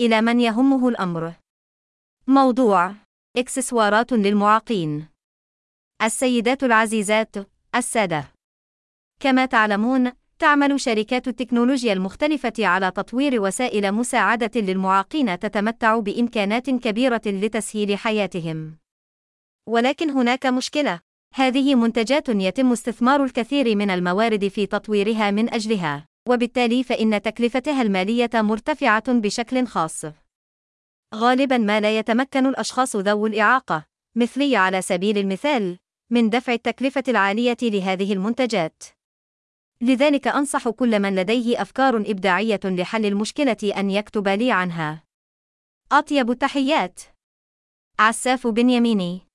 إلى من يهمه الأمر. موضوع إكسسوارات للمعاقين. السيدات العزيزات، السادة. كما تعلمون، تعمل شركات التكنولوجيا المختلفة على تطوير وسائل مساعدة للمعاقين تتمتع بإمكانات كبيرة لتسهيل حياتهم. ولكن هناك مشكلة. هذه منتجات يتم استثمار الكثير من الموارد في تطويرها من أجلها، وبالتالي فإن تكلفتها المالية مرتفعة بشكل خاص. غالبا ما لا يتمكن الأشخاص ذوو الإعاقة، مثلي على سبيل المثال، من دفع التكلفة العالية لهذه المنتجات. لذلك أنصح كل من لديه أفكار إبداعية لحل المشكلة أن يكتب لي عنها. أطيب التحيات. عساف بنياميني